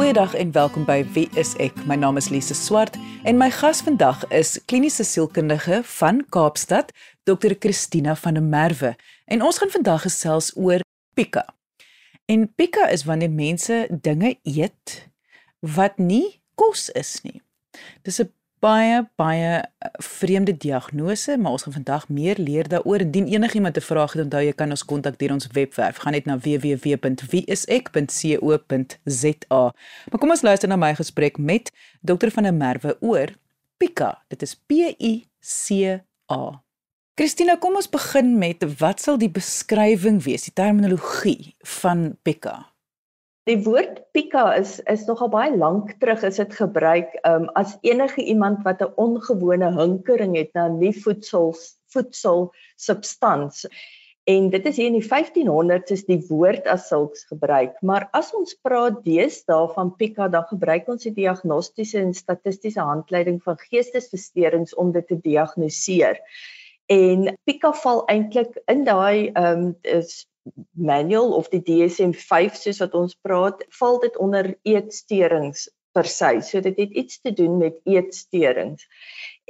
Goeiedag en welkom by Wie is ek? My naam is Lise Swart en my gas vandag is kliniese sielkundige van Kaapstad, Dr. Christina van der Merwe. En ons gaan vandag gesels oor pika. En pika is wanneer mense dinge eet wat nie kos is nie. Dis 'n baie baie eh, vreemde diagnose, maar ons gaan vandag meer leer daaroor. Indien enigiemand 'n vraag het, onthou jy kan ons kontak deur ons webwerf. Gaan net na www.wieisek.co.za. Maar kom ons luister na my gesprek met Dr van der Merwe oor Pika. Dit is P I C A. Christina, kom ons begin met wat sal die beskrywing wees, die terminologie van Pika? Die woord pika is is nogal baie lank terug is dit gebruik um, as enige iemand wat 'n ongewone hinkering het na nie voedsel voedsel substans. En dit is hier in die 1500s is die woord as sulks gebruik, maar as ons praat deesdae van pika dan gebruik ons die diagnostiese en statistiese handleiding van geestesversteurings om dit te diagnoseer. En pika val eintlik in daai ehm um, manual of die DSM-5 soos wat ons praat, val dit onder eetsteurings per se. So dit het iets te doen met eetsteurings.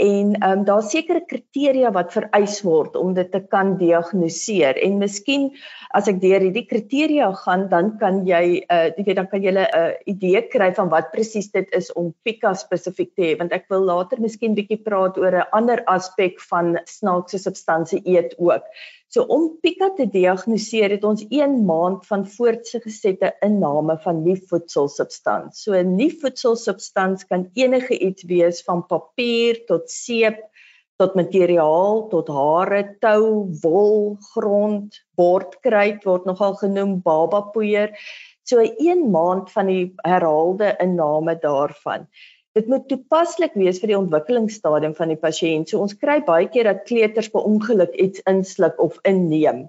En ehm um, daar's sekere kriteria wat vereis word om dit te kan diagnoseer. En miskien as ek deur hierdie kriteria gaan, dan kan jy uh jy weet dan kan jy 'n uh, idee kry van wat presies dit is om pika spesifiek te hê, want ek wil later miskien bietjie praat oor 'n ander aspek van snaakse substansie eet ook. So om pika te diagnoseer het ons 1 maand van voortgesette inname van nie voedselsubstans. So 'n nie voedselsubstans kan enige iets wees van papier tot seep tot materiaal tot hare, tou, wol, grond, bordkruit word nogal genoem, babapoeier. So 'n maand van die herhaalde inname daarvan. Dit moet toepaslik wees vir die ontwikkelingsstadium van die pasiënt. So ons kry baie keer dat kleuters per ongeluk iets insluk of inneem.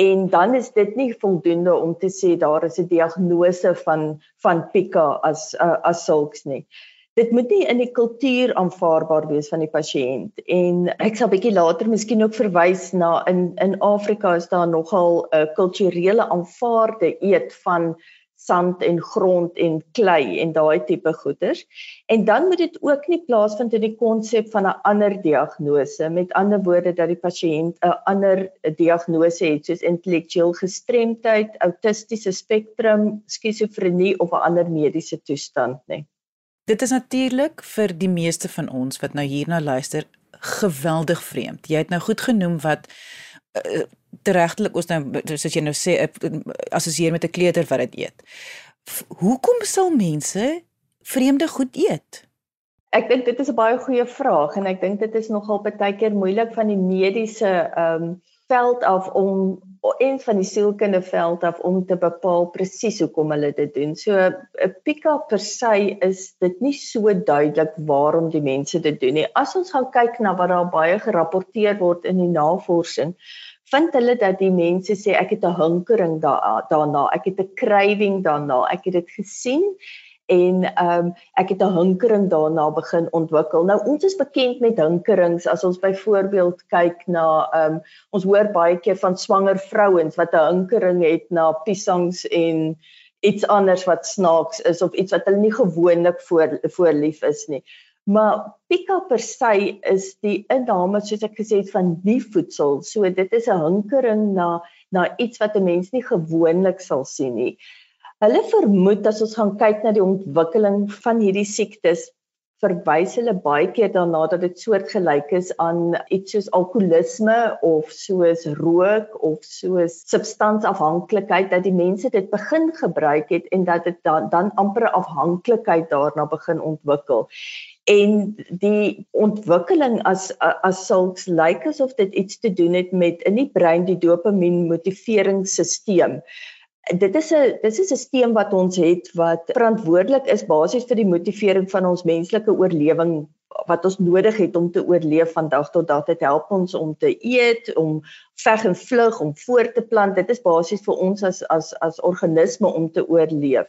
En dan is dit nie voldoende om te sê daar is 'n diagnose van van pika as uh, as sulks nie. Dit moet nie in die kultuur aanvaarbaar wees van die pasiënt en ek sal bietjie later miskien ook verwys na in in Afrika is daar nogal 'n uh, kulturele aanvaarde eet van sand en grond en klei en daai tipe goeders. En dan moet dit ook nie plaasvind in die konsep van 'n ander diagnose. Met ander woorde dat die pasiënt 'n ander diagnose het soos intellektueel gestremdheid, autistiese spektrum, skizofrenie of 'n ander mediese toestand nie. Dit is natuurlik vir die meeste van ons wat nou hierna luister geweldig vreemd. Jy het nou goed genoem wat uh, teregtelik ons nou soos jy nou sê assosieer met 'n kleuter wat dit eet. Hoekom sal mense vreemde goed eet? Ek dink dit is 'n baie goeie vraag en ek dink dit is nogal baie keer moeilik van die mediese ehm um, veld af om en van die sielkunde veld af om te bepaal presies hoekom hulle dit doen. So 'n pika per se is dit nie so duidelik waarom die mense dit doen nie. As ons gaan kyk na wat daar baie gerapporteer word in die navorsing, vind hulle dat die mense sê ek het 'n hinkering da, daarna, ek het 'n craving daarna, ek het dit gesien en ehm um, ek het 'n hinkering daarna begin ontwikkel. Nou ons is bekend met hinkerings as ons byvoorbeeld kyk na ehm um, ons hoor baie keer van swanger vrouens wat 'n hinkering het na piesangs en iets anders wat snaaks is of iets wat hulle nie gewoonlik voor voorlief is nie. Maar pika per se is die inname soos ek gesê het van die voedsel. So dit is 'n hinkering na na iets wat 'n mens nie gewoonlik sal sien nie. Hulle vermoed as ons gaan kyk na die ontwikkeling van hierdie siektes, verwys hulle baie keer daarna dat dit soortgelyk is aan iets soos alkoholisme of soos rook of soos substansafhanklikheid dat die mense dit begin gebruik het en dat dit dan dan amper afhanklikheid daarna begin ontwikkel en die ontwikkeling as as sulks lyk asof dit iets te doen het met in die brein die dopamien motiveringsstelsel. Dit is 'n dis 'n stelsel wat ons het wat verantwoordelik is basies vir die motivering van ons menslike oorlewing wat ons nodig het om te oorleef van dag tot dag. Dit help ons om te eet, om veg en vlug, om voort te plant. Dit is basies vir ons as as as organisme om te oorleef.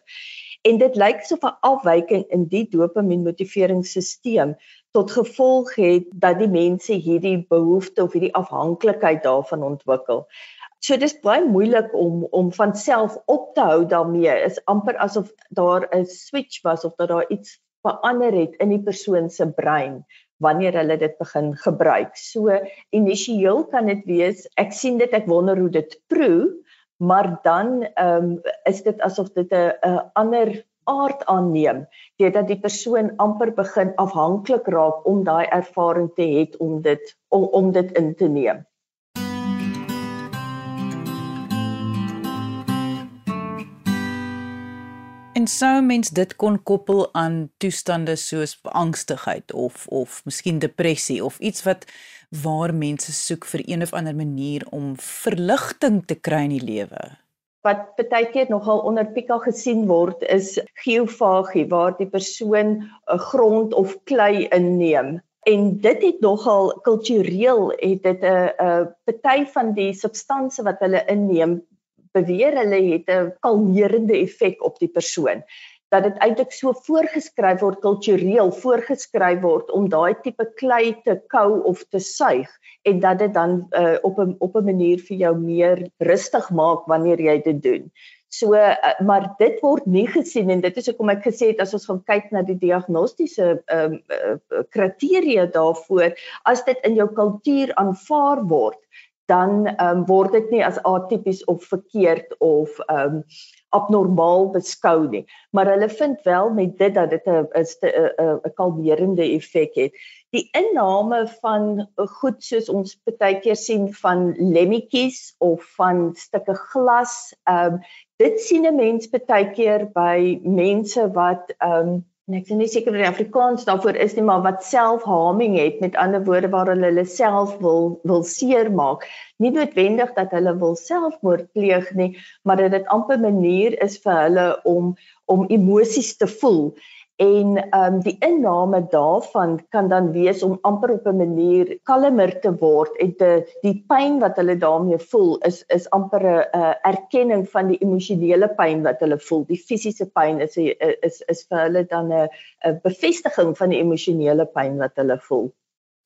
En dit lyk asof 'n afwyking in die dopamien motiveringsstelsel tot gevolg het dat die mense hierdie behoefte of hierdie afhanklikheid daarvan ontwikkel. So dis baie moeilik om om van self op te hou daarmee. Is amper asof daar 'n switch was of dat daar iets verander het in die persoon se brein wanneer hulle dit begin gebruik. So initieel kan dit wees ek sien dit ek wonder hoe dit proe, maar dan ehm um, is dit asof dit 'n 'n ander aard aanneem deurdat die persoon amper begin afhanklik raak om daai ervaring te hê om dit om, om dit in te neem. En sou mens dit kon koppel aan toestande soos angstigheid of of miskien depressie of iets wat waar mense soek vir een of ander manier om verligting te kry in die lewe? wat baie keer nogal onder pika gesien word is geofagie waar die persoon 'n grond of klei inneem en dit het nogal kultureel het dit 'n 'n party van die substansies wat hulle inneem beweer hulle het 'n kalmerende effek op die persoon dat dit eintlik so voorgeskryf word kultureel voorgeskryf word om daai tipe klei te kou of te suig en dat dit dan uh, op 'n op 'n manier vir jou meer rustig maak wanneer jy dit doen. So uh, maar dit word nie gesien en dit is hoekom ek gesê het as ons gaan kyk na die diagnostiese ehm um, uh, kriteria daarvoor as dit in jou kultuur aanvaar word dan ehm um, word dit nie as atipies of verkeerd of ehm um, abnormaal beskou nie. Maar hulle vind wel met dit dat dit 'n 'n kalmerende effek het. Die inname van goed soos ons baie keer sien van lemmetjies of van stukke glas, ehm um, dit sien 'n mens baie keer by mense wat ehm um, en ek is nie seker wat die Afrikaans daarvoor is nie, maar wat selfharming het, met ander woorde waar hulle hulle self wil wil seermaak. Nie noodwendig dat hulle wil selfmoord pleeg nie, maar dat dit amper 'n manier is vir hulle om om emosies te voel en ehm um, die inname daarvan kan dan wees om amper op 'n manier kalmer te word en te die pyn wat hulle daarmee voel is is amper 'n erkenning van die emosionele pyn wat hulle voel. Die fisiese pyn is is is vir hulle dan 'n 'n bevestiging van die emosionele pyn wat hulle voel.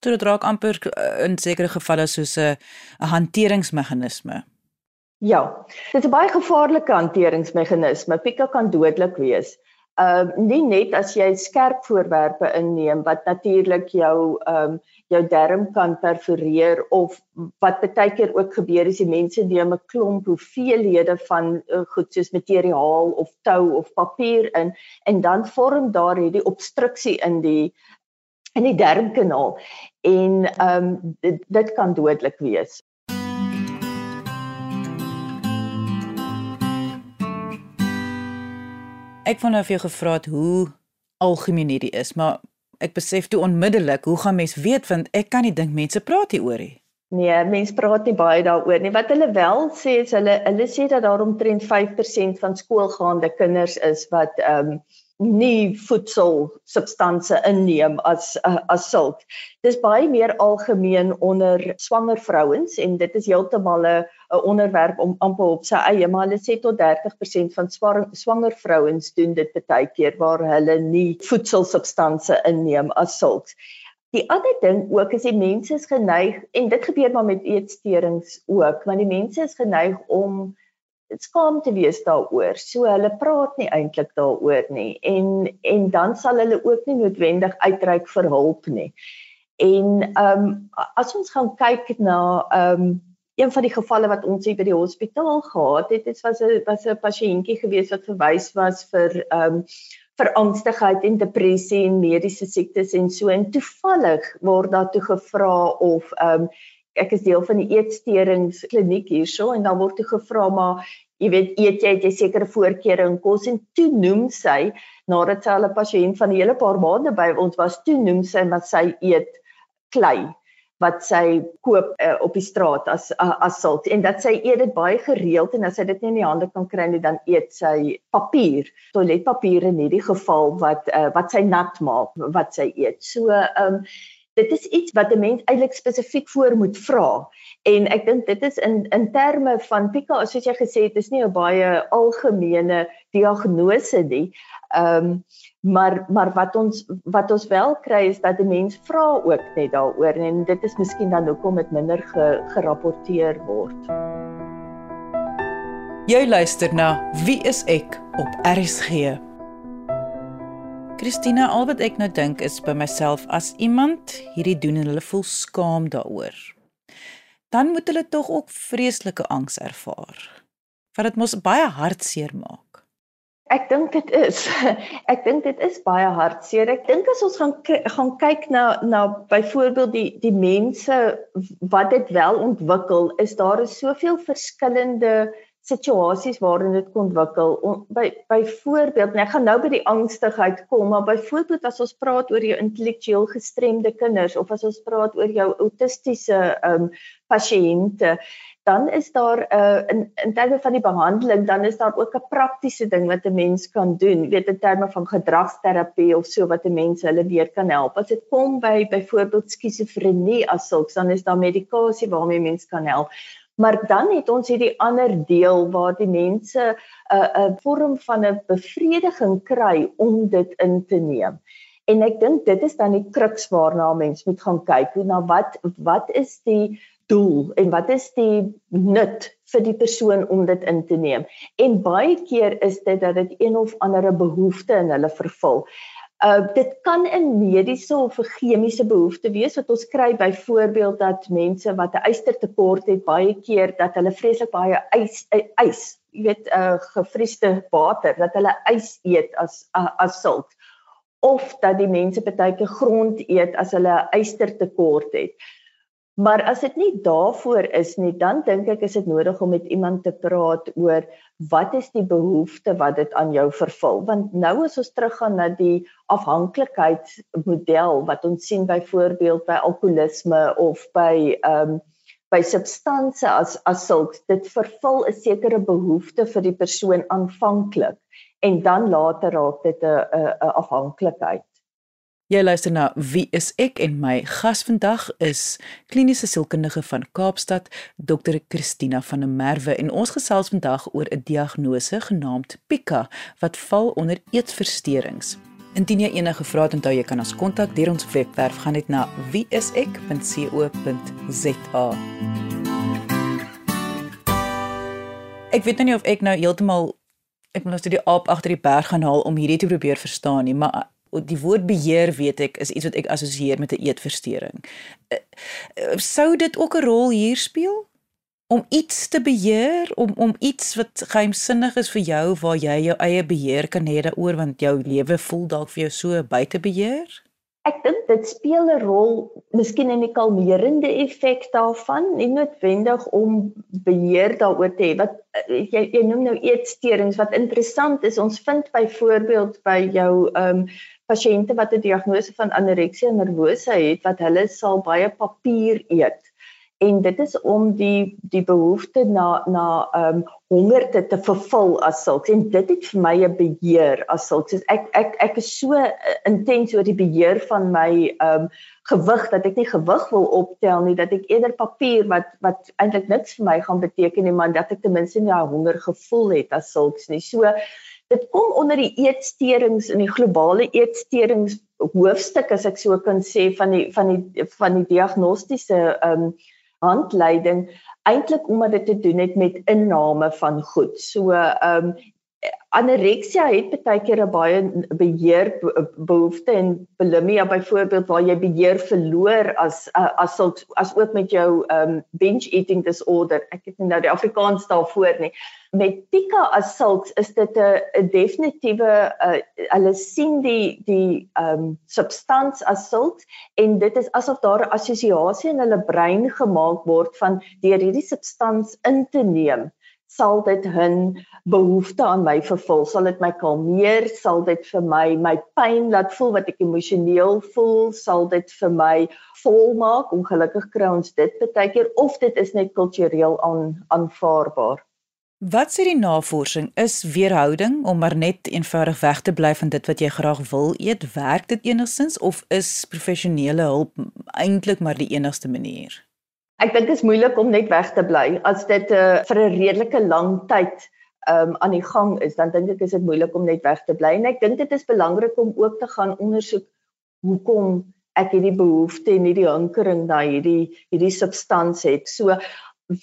So dit raak amper eh, in sekere gevalle soos 'n 'n hanteringsmeganisme. Ja, dit is 'n baie gevaarlike hanteringsmeganisme. Pika kan dodelik wees ehm uh, nie net as jy skerp voorwerpe inneem wat natuurlik jou ehm um, jou darm kan perforeer of wat baie keer ook gebeur is die mense neem 'n klomp hoeveelhede van uh, goed soos materiaal of tou of papier in en dan vorm daar hierdie obstruksie in die in die darmkanaal en ehm um, dit, dit kan dodelik wees. Ek wou nou vir jou gevra het hoe algemeen hierdie is, maar ek besef toe onmiddellik, hoe gaan mense weet want ek kan nie dink mense praat hieroor nie. Nee, mense praat nie baie daaroor nie. Wat hulle wel sê is hulle hulle sê dat daar omtrent 5% van skoolgaande kinders is wat ehm um, nie voedsel substansie inneem as uh, as sulk. Dis baie meer algemeen onder swanger vrouens en dit is heeltemal 'n onderwerp om amper op sy eie, maar hulle sê tot 30% van swanger vrouens doen dit baie keer waar hulle nie voedsel substansie inneem as sulk. Die ander ding ook is die mense is geneig en dit gebeur maar met eetsteurings ook, want die mense is geneig om skaam te wees daaroor. So hulle praat nie eintlik daaroor nie en en dan sal hulle ook nie noodwendig uitreik vir hulp nie. En ehm um, as ons gaan kyk na ehm um, een van die gevalle wat ons hier by die hospitaal gehad het, dit was 'n was 'n pasiëntjie gewees wat verwys was vir ehm um, vir angstigheid en depressie en mediese siektes en so en toevallig word daar toe gevra of ehm um, ek is deel van die eetsteuringskliniek hierso en dan word toe gevra maar jy weet eet jy het jy sekere voorkeure in kos? En toe noem sy nadat sy al 'n pasiënt van 'n hele paar maande by ons was toe noem sy dat sy eet klei wat sy koop uh, op die straat as uh, as sulk en dat sy eet dit baie gereeld en as sy dit nie in die hande kan kry nie dan eet sy papier toiletpapier in hierdie geval wat uh, wat sy nat maak wat sy eet. So um, dit is iets wat 'n mens eintlik spesifiek voor moet vra. En ek dink dit is in in terme van Pika, soos jy gesê het, is nie 'n baie algemene diagnose nie. Ehm um, maar maar wat ons wat ons wel kry is dat 'n mens vra ook net daaroor en dit is miskien dan hoekom dit minder ge, gerapporteer word. Jy luister na Wie is ek op RSG. Christina, al wat ek nou dink is by myself as iemand hierdie doen en hulle voel skaam daaroor. Dan moet hulle tog ook vreeslike angs ervaar. Want dit mos baie hartseer maak. Ek dink dit is. Ek dink dit is baie hartseer. Ek dink as ons gaan gaan kyk na na byvoorbeeld die die mense wat dit wel ontwikkel, is daar is soveel verskillende situasies waarin dit kon ontwikkel. By byvoorbeeld, ek gaan nou by die angstigheid kom, maar byvoorbeeld as ons praat oor jou intellektueel gestremde kinders of as ons praat oor jou autistiese ehm um, pasiënte, dan is daar 'n uh, in in terme van die behandeling, dan is daar ook 'n praktiese ding wat 'n mens kan doen, weet in terme van gedragsterapie of so wat 'n mens hulle weer kan help. As dit kom by byvoorbeeld skizofrenie as sulks, dan is daar medikasie waarmee mens kan help. Maar dan het ons hierdie ander deel waar die mense 'n uh, 'n vorm van 'n bevrediging kry om dit in te neem. En ek dink dit is dan die kruks waarna mens moet gaan kyk. Na wat wat is die doel en wat is die nut vir die persoon om dit in te neem? En baie keer is dit dat dit een of ander behoefte in hulle vervul. Uh dit kan 'n mediese of 'n chemiese behoefte wees wat ons kry byvoorbeeld dat mense wat 'n ystertekort het baie keer dat hulle vreeslik baie ys ys, jy weet, uh gefriesde water, dat hulle ys eet as uh, as sulk of dat die mense baie keer grond eet as hulle ystertekort het. Maar as dit nie daarvoor is nie, dan dink ek is dit nodig om met iemand te praat oor wat is die behoefte wat dit aan jou vervul? Want nou as ons teruggaan na die afhanklikheidsmodel wat ons sien byvoorbeeld by alkoholisme of by ehm um, by substansie as as sulks, dit vervul 'n sekere behoefte vir die persoon aanvanklik en dan later raak dit 'n 'n afhanklikheid. Jy luister na Wie is ek en my gas vandag is kliniese sielkundige van Kaapstad, Dr. Christina van der Merwe en ons gesels vandag oor 'n diagnose genaamd Pica wat val onder eetversteurings. Indien jy enige vrae het, onthou jy kan ons kontak deur ons webwerf gaan net na wieisek.co.za. Ek weet nou nie of ek nou heeltemal ek moet nou die aap agter die berg gaan haal om hierdie te probeer verstaan nie, maar die woord beheer weet ek is iets wat ek assosieer met 'n eetversteuring. Eh, eh, sou dit ook 'n rol hier speel? Om iets te beheer, om om iets wat geheimsinnig is vir jou waar jy jou eie beheer kan hê daaroor want jou lewe voel dalk vir jou so buite beheer? Ek dink dit speel 'n rol, miskien in die kalmerende effek daarvan, nie noodwendig om beheer daaroor te hê. Wat eh, jy jy noem nou eetsteurings wat interessant is. Ons vind byvoorbeeld by jou ehm um, pasiënte wat 'n diagnose van anoreksia nervosa het wat hulle sal baie papier eet. En dit is om die die behoefte na na ehm um, honger te, te vervul as sulks en dit het vir my 'n beheer as sulks. So ek ek ek is so uh, intens oor die beheer van my ehm um, gewig dat ek nie gewig wil optel nie dat ek eerder papier wat wat eintlik niks vir my gaan beteken nie maar dat ek ten minste nie daai honger gevoel het as sulks nie. So dit kom onder die eetsteurings in die globale eetsteurings hoofstuk as ek so kan sê van die van die van die diagnostiese ehm um, handleiding eintlik omdat dit te doen het met inname van goed. So ehm um, anoreksia het baie keer 'n baie beheer behoefte en bulimia byvoorbeeld waar jy beheer verloor as as as, as ook met jou um binge eating disorder. Ek het nou die Afrikaans daarvoor nie. Met pica as sulks is dit 'n definitiewe uh, hulle sien die die um substans as sulks en dit is asof daar 'n assosiasie in hulle brein gemaak word van deur hierdie substans in te neem sal dit hun behoefte aan my vervul sal dit my kalmeer sal dit vir my my pyn laat voel wat ek emosioneel voel sal dit vir my volmaak ongelukkig kry ons dit baie keer of dit is net kultureel aan aanvaarbaar. Wat sê die navorsing is weerhouding om maar net eenvoudig weg te bly van dit wat jy graag wil eet? Werk dit enigstens of is professionele hulp eintlik maar die enigste manier Ek dink dit is moeilik om net weg te bly as dit uh, vir 'n redelike lang tyd um, aan die gang is, dan dink ek is dit moeilik om net weg te bly. En ek dink dit is belangrik om ook te gaan ondersoek hoekom ek hierdie behoefte en hierdie hinkering na hierdie hierdie substansie het. So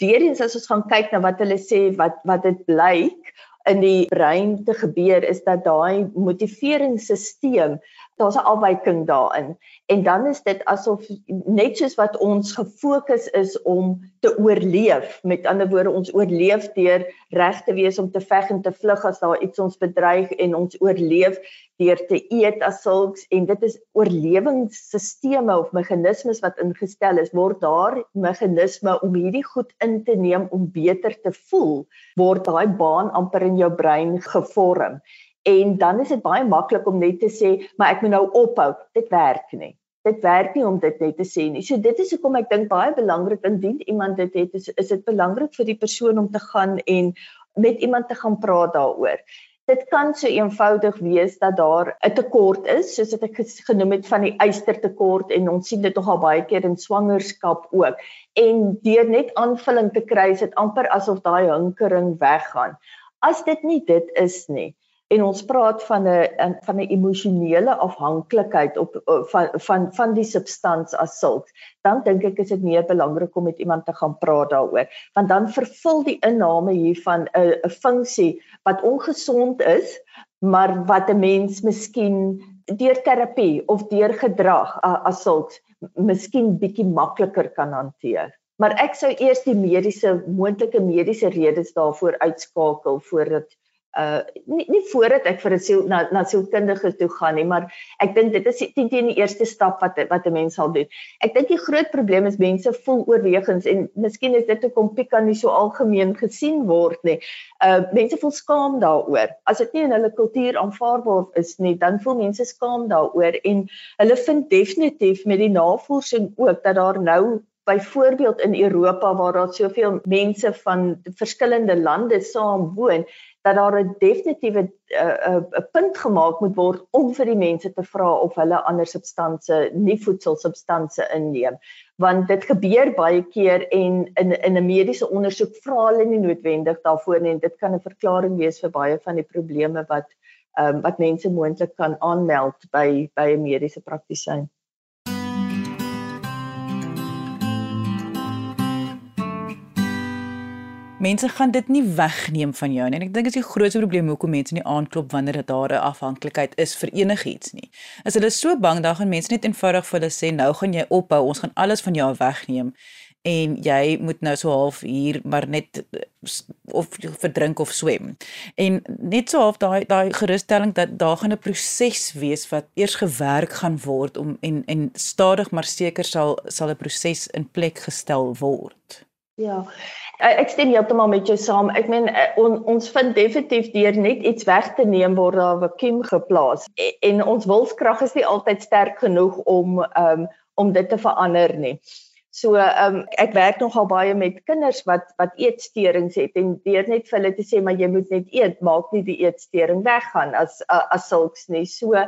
weer eens as ons gaan kyk na wat hulle sê wat wat dit blyk in die brein te gebeur is dat daai motiveringsstelsel daar's 'n afwyking daarin. En dan is dit asof net soos wat ons gefokus is om te oorleef met ander woorde ons oorleef deur reg te wees om te veg en te vlug as daar iets ons bedreig en ons oorleef deur te eet as sulks. En dit is oorlewingsstelsels of meganismes wat ingestel is. Word daar meganisme om hierdie goed in te neem om beter te voel word daai baan amper in jou brein gevorm En dan is dit baie maklik om net te sê, maar ek moet nou ophou. Dit werk nie. Dit werk nie om dit net te sê nie. So dit is hoekom ek dink baie belangrik indien iemand dit het, is, is dit belangrik vir die persoon om te gaan en met iemand te gaan praat daaroor. Dit kan so eenvoudig wees dat daar 'n tekort is, soos wat ek genoem het van die ystertekort en ons sien dit nogal baie keer in swangerskap ook. En deur net aanvulling te kry, is dit amper asof daai hinkering weggaan. As dit nie dit is nie, en ons praat van 'n van 'n emosionele afhanklikheid op van van van die substans as sulks. Dan dink ek is dit meer belangrik om met iemand te gaan praat daaroor want dan vervul die inname hiervan 'n 'n funksie wat ongesond is maar wat 'n mens miskien deur terapie of deur gedrag as sulks miskien bietjie makliker kan hanteer. Maar ek sou eers die mediese moontlike mediese redes daarvoor uitskakel voordat uh nie nie voordat ek vir 'n siel na na sielkundige toe gaan nie, maar ek dink dit is teen teen die eerste stap wat wat 'n mens sal doen. Ek dink die groot probleem is mense voel oorwegens en miskien is dit hoekom pika nie so algemeen gesien word nie. Uh mense voel skaam daaroor. As dit nie in hulle kultuur aanvaarbaar is nie, dan voel mense skaam daaroor en hulle vind definitief met die navorsing ook dat daar nou byvoorbeeld in Europa waar daar soveel mense van verskillende lande saam woon, dat daar 'n definitiewe 'n uh, uh, punt gemaak moet word om vir die mense te vra of hulle ander substansies, nie voedselsubstansies inneem. Want dit gebeur baie keer en in in 'n mediese ondersoek vra hulle nie noodwendig daarvoor nie en dit kan 'n verklaring wees vir baie van die probleme wat ehm um, wat mense moontlik kan aanmeld by by 'n mediese praktisyn. Mense gaan dit nie wegneem van jou nie. En ek dink dit is die grootste probleem hoekom mense nie aanklop wanneer dit daar 'n afhanklikheid is vir enigiets nie. As hulle so bang dan gaan mense net eenvoudig vir hulle sê nou gaan jy ophou, ons gaan alles van jou wegneem en jy moet nou so half hier maar net of verdrink of swem. En net so half daai daai gerusstelling dat daar gaan 'n proses wees wat eers gewerk gaan word om en en stadig maar seker sal sal 'n proses in plek gestel word. Ja. Ek stem heeltemal met jou saam. Ek meen eh, on, ons vind definitief deur net iets weg te neem word daar 'n vakuum geplaas en, en ons wilskrag is nie altyd sterk genoeg om um, om dit te verander nie. So um, ek werk nogal baie met kinders wat wat eetsteurings het en deur net vir hulle te sê maar jy moet net eet, maak nie die eetsteuring weggaan as as sulks nie. So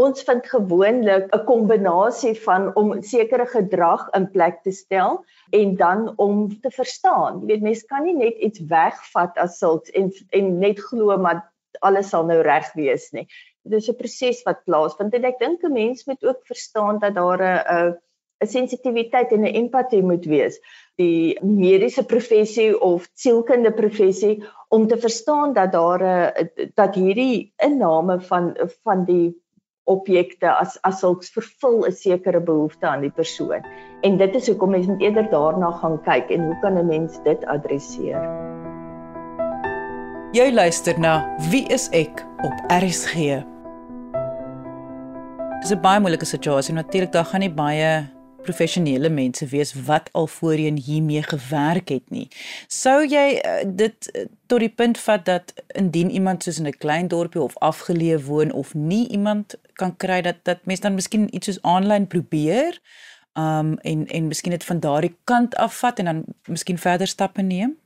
Ons vind gewoonlik 'n kombinasie van om sekere gedrag in plek te stel en dan om te verstaan. Jy weet mense kan nie net iets wegvat as sulks en en net glo maar alles sal nou reg wees nie. Dit is 'n proses wat plaasvind en ek dink 'n mens moet ook verstaan dat daar 'n 'n sensitiwiteit en 'n empatie moet wees. Die mediese professie of sielkundige professie om te verstaan dat daar 'n dat hierdie inname van van die objekte as as sulks vervul 'n sekere behoefte aan die persoon. En dit is hoekom mens moet eerder daarna gaan kyk en hoe kan 'n mens dit adresseer? Jy luister na Wie is ek op RSG. Dis 'n baie moeilike situasie. Natuurlik daar gaan nie baie professionele mense wees wat al voorheen hiermee gewerk het nie. Sou jy uh, dit uh, tot die punt vat dat indien iemand soos in 'n klein dorpie of afgeleë woon of nie iemand kan kry dat dat mense dan miskien iets soos aanlyn probeer um en en miskien dit van daardie kant afvat en dan miskien verder stappe neem?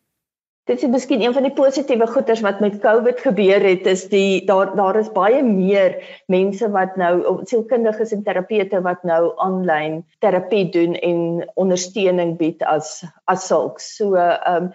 Dit is miskien een van die positiewe goeders wat met COVID gebeur het is die daar daar is baie meer mense wat nou sielkundiges en terapeute wat nou aanlyn terapie doen en ondersteuning bied as as sulks. So ehm um,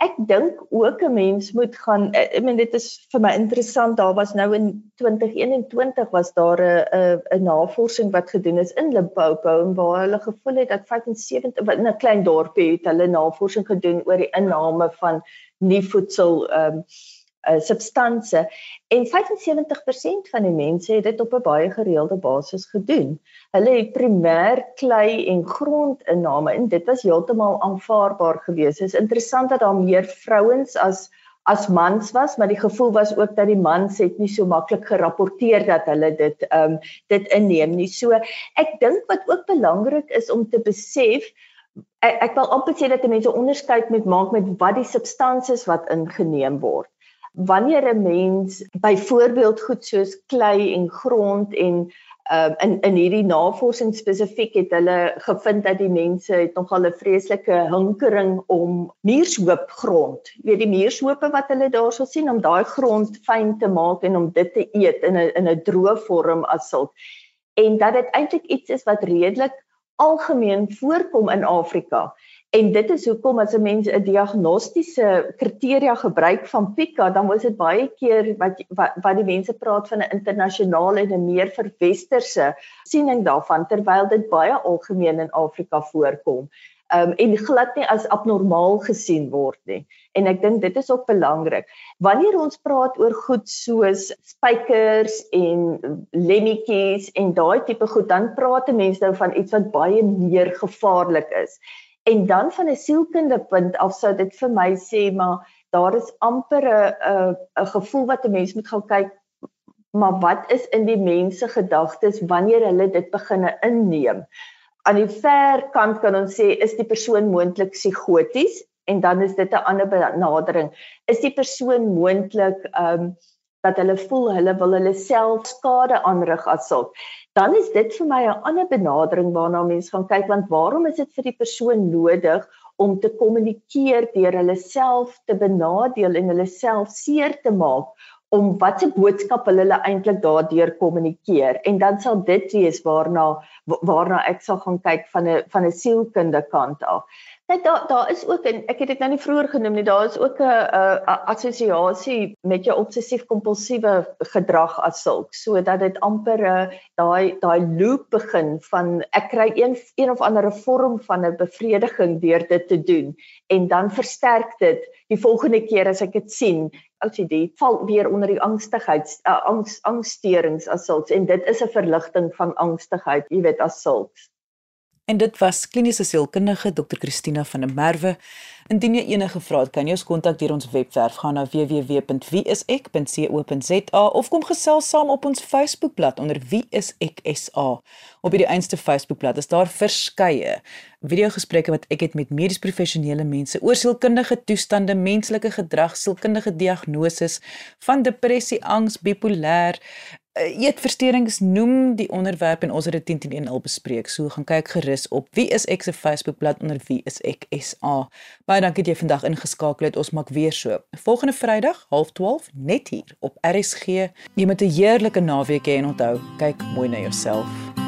ek dink ook 'n mens moet gaan ek meen dit is vir my interessant daar was nou in 2021 was daar 'n 'n navorsing wat gedoen is in Limpopo en waar hulle gevoel het dat 75 in 'n klein dorpie het hulle navorsing gedoen oor die inname van nie voedsel ehm um, uh, substansie en 75% van die mense het dit op 'n baie gereelde basis gedoen. Hulle het primêr klei en grondinname en dit was heeltemal aanvaarbaar geweest. Dit is interessant dat daar meer vrouens as as mans was, maar die gevoel was ook dat die mans het nie so maklik gerapporteer dat hulle dit ehm um, dit inneem nie. So ek dink wat ook belangrik is om te besef ek, ek wil amper sê dat mense onderskeid moet maak met wat die substansies wat ingeneem word wanneer 'n mens byvoorbeeld goed soos klei en grond en uh, in in hierdie navorsing spesifiek het hulle gevind dat die mense het nogal 'n vreeslike hinkering om muurshoop grond. Jy weet die muurshope wat hulle daarso sien om daai grond fyn te maak en om dit te eet in 'n in 'n droë vorm as sulk. En dat dit eintlik iets is wat redelik algemeen voorkom in Afrika. En dit is hoekom as 'n mens 'n diagnostiese kriteria gebruik van Pika, dan moet dit baie keer wat wat, wat die mense praat van 'n internasionale en 'n meer verwesterse siening daarvan terwyl dit baie algemeen in Afrika voorkom. Um en glad nie as abnormaal gesien word nie. En ek dink dit is ook belangrik. Wanneer ons praat oor goed soos spykers en lemmetjies en daai tipe goed, dan praat mense nou van iets wat baie meer gevaarlik is. En dan van 'n sielkundige punt af sou dit vir my sê maar daar is amper 'n 'n 'n gevoel wat 'n mens moet gaan kyk maar wat is in die mense gedagtes wanneer hulle dit begine inneem. Aan die ver kant kan ons sê is die persoon moontlik psigoties en dan is dit 'n ander benadering. Is die persoon moontlik ehm um, dat hulle voel hulle wil hulle self skade aanrig as sulk dan is dit vir my 'n ander benadering waarna mense gaan kyk want waarom is dit vir die persoon nodig om te kommunikeer deur hulle self te benadeel en hulle self seer te maak om watter boodskap hulle, hulle eintlik daardeur kommunikeer en dan sal dit wees waarna waarna ek sal gaan kyk van 'n van 'n sielkundige kant af. Kyk daar daar is ook en ek het dit nou nie vroeër genoem nie, daar is ook 'n 'n assosiasie met jou obsessief-kompulsiewe gedrag as sulk, sodat dit amper 'n daai daai loop begin van ek kry een een of ander vorm van 'n bevrediging deur dit te doen. En dan versterk dit die volgende keer as ek dit sien, OCD val weer onder die angstigheid, uh, angs angsterings as sulks. En dit is 'n verligting van angstigheid, jy weet as sulks. En dit was kliniese sielkundige Dr. Christina van der Merwe. Indien jy enige vrae het, kan jy ons kontak deur ons webwerf gaan na www.wieisek.co.za of kom gesels saam op ons Facebookblad onder wieiseksa. Op hierdie einste Facebookblad is daar verskeie videogesprekke wat ek het met medies professionele mense oor sielkundige toestande, menslike gedrag, sielkundige diagnoses van depressie, angs, bipolêr, eetversteurings noem die onderwerp en ons het dit 10 teen 1 al bespreek. So gaan kyk gerus op wie is ek se Facebookblad onder wie is ek SA. Baie dankie dat jy vandag ingeskakel het. Ons maak weer so. Volgende Vrydag, 12:30 net hier op RSG. Jy moet 'n heerlike naweek hê en onthou, kyk mooi na jouself.